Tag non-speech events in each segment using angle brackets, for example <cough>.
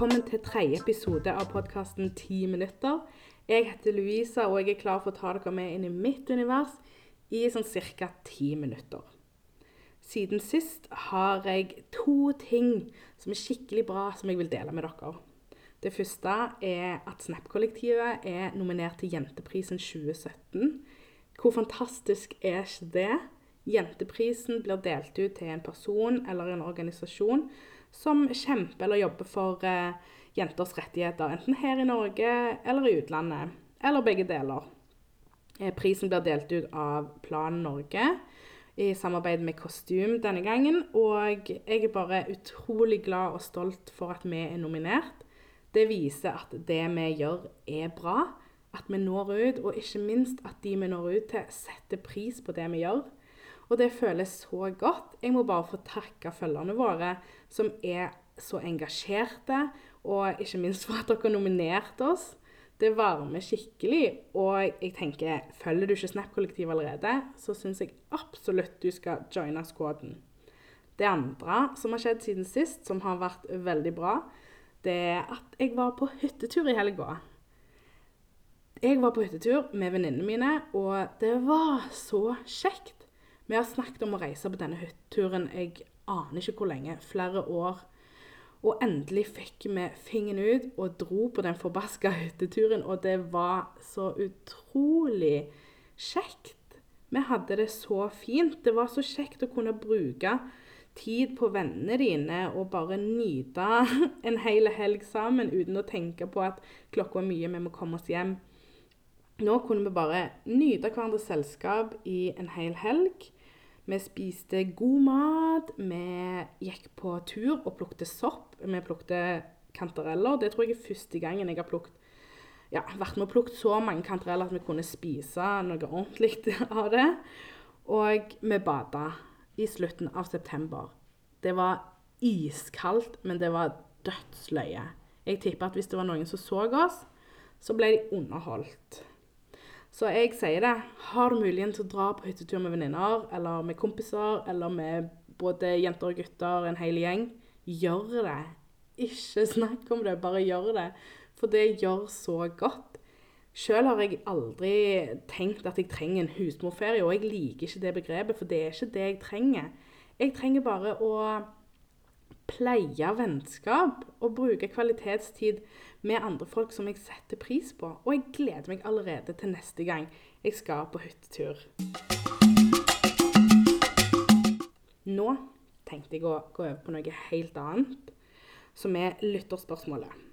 Velkommen til tredje episode av podkasten 10 minutter. Jeg heter Louisa, og jeg er klar for å ta dere med inn i mitt univers i sånn ca. ti minutter. Siden sist har jeg to ting som er skikkelig bra, som jeg vil dele med dere. Det første er at Snap-kollektivet er nominert til Jenteprisen 2017. Hvor fantastisk er ikke det? Jenteprisen blir delt ut til en person eller en organisasjon som kjemper eller jobber for eh, jenters rettigheter, enten her i Norge eller i utlandet, eller begge deler. Eh, prisen blir delt ut av Plan Norge i samarbeid med Kostym denne gangen, og jeg er bare utrolig glad og stolt for at vi er nominert. Det viser at det vi gjør, er bra, at vi når ut, og ikke minst at de vi når ut til, setter pris på det vi gjør. Og det føles så godt. Jeg må bare få takke følgerne våre, som er så engasjerte, og ikke minst for at dere nominerte oss. Det varmer skikkelig. Og jeg tenker, følger du ikke Snap-kollektivet allerede, så syns jeg absolutt du skal joine squaden. Det andre som har skjedd siden sist, som har vært veldig bra, det er at jeg var på hyttetur i helga. Jeg var på hyttetur med venninnene mine, og det var så kjekt. Vi har snakket om å reise på denne hytteturen jeg aner ikke hvor lenge, flere år. Og endelig fikk vi fingeren ut og dro på den forbaska hytteturen, og det var så utrolig kjekt. Vi hadde det så fint. Det var så kjekt å kunne bruke tid på vennene dine og bare nyte <laughs> en hel helg sammen uten å tenke på at klokka er mye, vi må komme oss hjem. Nå kunne vi bare nyte hverandres selskap i en hel helg. Vi spiste god mat. Vi gikk på tur og plukte sopp. Vi plukte kantareller. Det tror jeg er første gangen jeg har plukket ja, vært med og plukket så mange kantareller at vi kunne spise noe ordentlig <laughs> av det. Og vi bada i slutten av september. Det var iskaldt, men det var dødsløye. Jeg tipper at hvis det var noen som så oss, så ble de underholdt. Så jeg sier det. Har du muligheten til å dra på hyttetur med venninner eller med kompiser eller med både jenter og gutter, en hel gjeng, gjør det. Ikke snakk om det, bare gjør det. For det gjør så godt. Sjøl har jeg aldri tenkt at jeg trenger en husmorferie, og jeg liker ikke det begrepet, for det er ikke det jeg trenger. Jeg trenger bare å pleie vennskap og bruke kvalitetstid med andre folk som jeg setter pris på. Og jeg gleder meg allerede til neste gang jeg skal på hyttetur. Nå tenkte jeg å gå over på noe helt annet, som er lytterspørsmålet.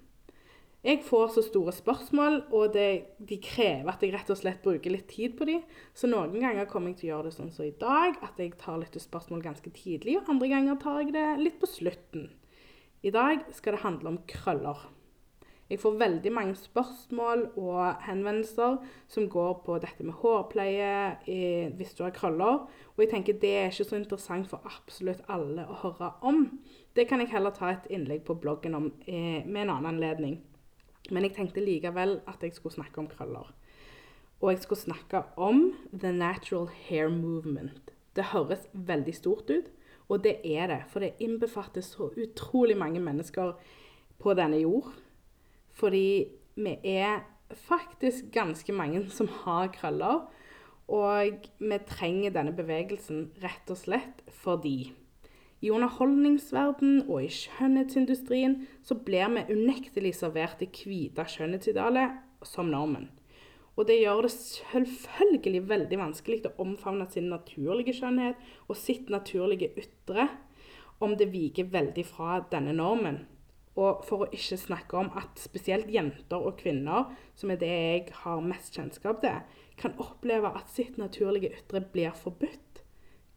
Jeg får så store spørsmål, og det, de krever at jeg rett og slett bruker litt tid på dem. Så noen ganger kommer jeg til å gjøre det sånn som i dag, at jeg tar lyttespørsmål ganske tidlig, og andre ganger tar jeg det litt på slutten. I dag skal det handle om krøller. Jeg får veldig mange spørsmål og henvendelser som går på dette med hårpleie hvis du har krøller. Og jeg tenker det er ikke så interessant for absolutt alle å høre om. Det kan jeg heller ta et innlegg på bloggen om eh, med en annen anledning. Men jeg tenkte likevel at jeg skulle snakke om krøller. Og jeg skulle snakke om the natural hair movement. Det høres veldig stort ut, og det er det. For det innbefatter så utrolig mange mennesker på denne jord. Fordi vi er faktisk ganske mange som har krøller. Og vi trenger denne bevegelsen rett og slett fordi i underholdningsverden og i skjønnhetsindustrien så blir vi unektelig servert det hvite skjønnhetsidealet som normen. Og det gjør det selvfølgelig veldig vanskelig å omfavne sin naturlige skjønnhet og sitt naturlige ytre om det viker veldig fra denne normen. Og for å ikke snakke om at spesielt jenter og kvinner, som er det jeg har mest kjennskap til, kan oppleve at sitt naturlige ytre blir forbudt.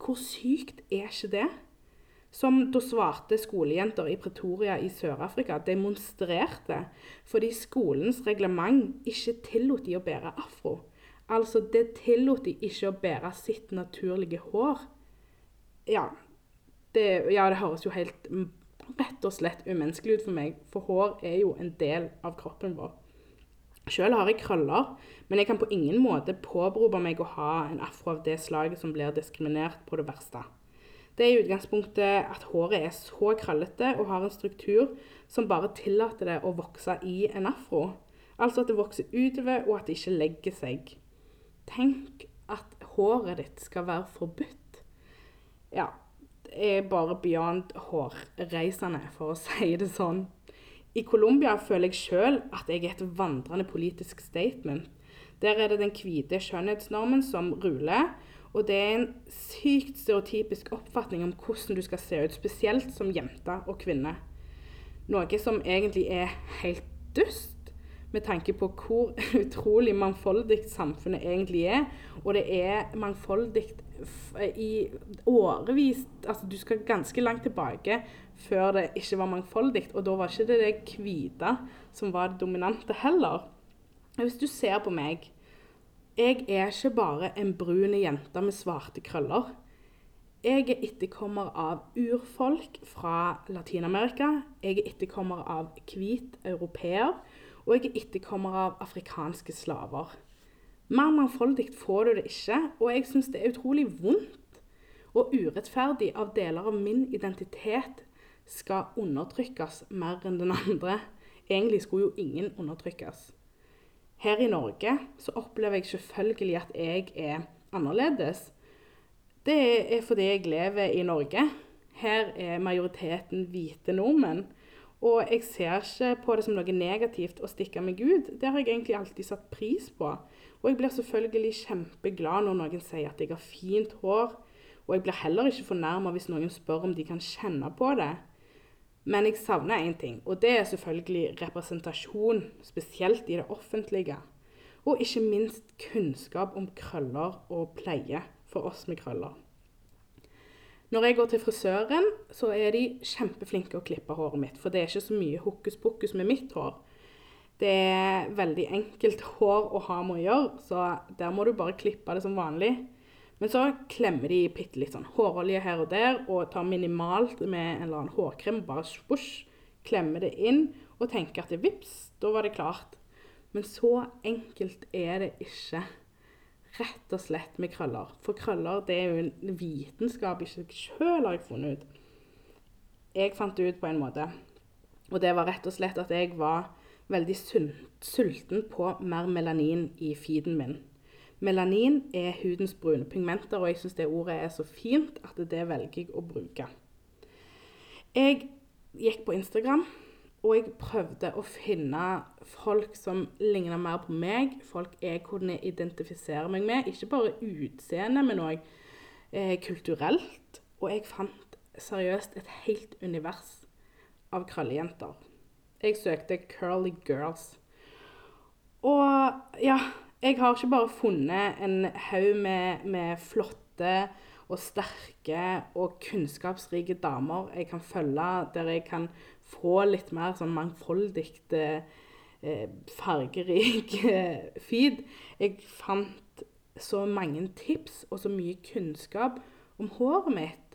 Hvor sykt er ikke det? som da svarte skolejenter i Pretoria i Sør-Afrika demonstrerte fordi skolens reglement ikke tillot de å bære afro. Altså, det tillot de ikke å bære sitt naturlige hår. Ja det, ja, det høres jo helt rett og slett umenneskelig ut for meg, for hår er jo en del av kroppen vår. Selv har jeg krøller, men jeg kan på ingen måte påberope meg å ha en afro av det slaget som blir diskriminert på det verste. Det er i utgangspunktet at håret er så krøllete og har en struktur som bare tillater det å vokse i en afro. Altså at det vokser utover, og at det ikke legger seg. Tenk at håret ditt skal være forbudt. Ja, er bare beyond hårreisende, for å si det sånn. I Colombia føler jeg sjøl at jeg er et vandrende politisk statement. Der er det den hvite skjønnhetsnormen som ruler. Og det er en sykt stereotypisk oppfatning om hvordan du skal se ut, spesielt som jente og kvinne. Noe som egentlig er helt dust med tanke på hvor <laughs> utrolig mangfoldig samfunnet egentlig er. Og det er mangfoldig i årevis Altså, du skal ganske langt tilbake før det ikke var mangfoldig. Og da var ikke det det hvite som var det dominante heller. Hvis du ser på meg Jeg er ikke bare en brun jente med svarte krøller. Jeg er etterkommer av urfolk fra Latin-Amerika. Jeg er etterkommer av hvit europeer og jeg er etterkommer av afrikanske slaver. Mer mangfoldig får du det ikke, og jeg syns det er utrolig vondt og urettferdig av deler av min identitet skal undertrykkes mer enn den andre. Egentlig skulle jo ingen undertrykkes. Her i Norge så opplever jeg selvfølgelig at jeg er annerledes. Det er fordi jeg lever i Norge. Her er majoriteten hvite nordmenn. Og jeg ser ikke på det som noe negativt å stikke med Gud. Det har jeg egentlig alltid satt pris på. Og jeg blir selvfølgelig kjempeglad når noen sier at jeg har fint hår. Og jeg blir heller ikke fornærma hvis noen spør om de kan kjenne på det. Men jeg savner én ting, og det er selvfølgelig representasjon, spesielt i det offentlige. Og ikke minst kunnskap om krøller og pleie for oss med krøller. Når jeg går til frisøren, så er de kjempeflinke å klippe håret mitt. For det er ikke så mye hokus pokus med mitt hår. Det er veldig enkelt <laughs> hår å ha med å gjøre, så der må du bare klippe det som vanlig. Men så klemmer de bitte litt sånn hårolje her og der, og tar minimalt med en eller annen hårkrem. Bare spush, klemmer det inn og tenker at vips, da var det klart. Men så enkelt er det ikke rett og slett med krøller. For krøller det er jo en vitenskap i seg sjøl, har jeg funnet ut. Jeg fant det ut på en måte. Og det var rett og slett at jeg var veldig sulten på mer melanin i feeden min. Melanin er hudens brune pigmenter, og jeg syns det ordet er så fint at det velger jeg å bruke. Jeg gikk på Instagram og jeg prøvde å finne folk som ligna mer på meg, folk jeg kunne identifisere meg med. Ikke bare utseende, men òg eh, kulturelt. Og jeg fant seriøst et helt univers av krøllejenter. Jeg søkte 'curly girls'. Og ja, jeg har ikke bare funnet en haug med, med flotte og sterke og kunnskapsrike damer jeg kan følge, der jeg kan få litt mer sånn mangfoldig, eh, fargerik <laughs> eh, feed. Jeg fant så mange tips og så mye kunnskap om håret mitt.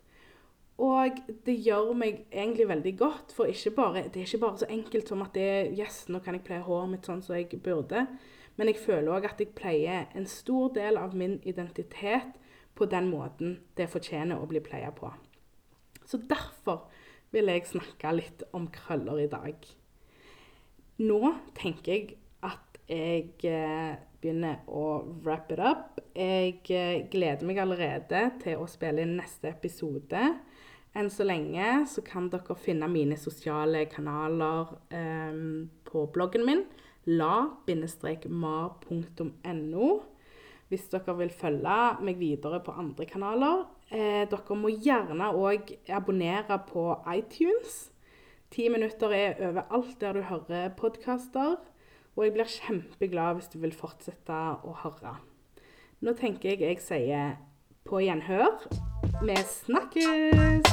Og det gjør meg egentlig veldig godt, for bare, det er ikke bare så enkelt som at det er Yes, nå kan jeg pleie håret mitt sånn som jeg burde. Men jeg føler òg at jeg pleier en stor del av min identitet på den måten det fortjener å bli pleia på. Så derfor vil jeg snakke litt om krøller i dag. Nå tenker jeg at jeg eh, begynner å wrap it up. Jeg eh, gleder meg allerede til å spille inn neste episode. Enn så lenge så kan dere finne mine sosiale kanaler um, på bloggen min la-mar.no hvis dere vil følge meg videre på andre kanaler. Eh, dere må gjerne òg abonnere på iTunes. Ti minutter er overalt der du hører podkaster. Og jeg blir kjempeglad hvis du vil fortsette å høre. Nå tenker jeg jeg sier på gjenhør. Vi snakkes!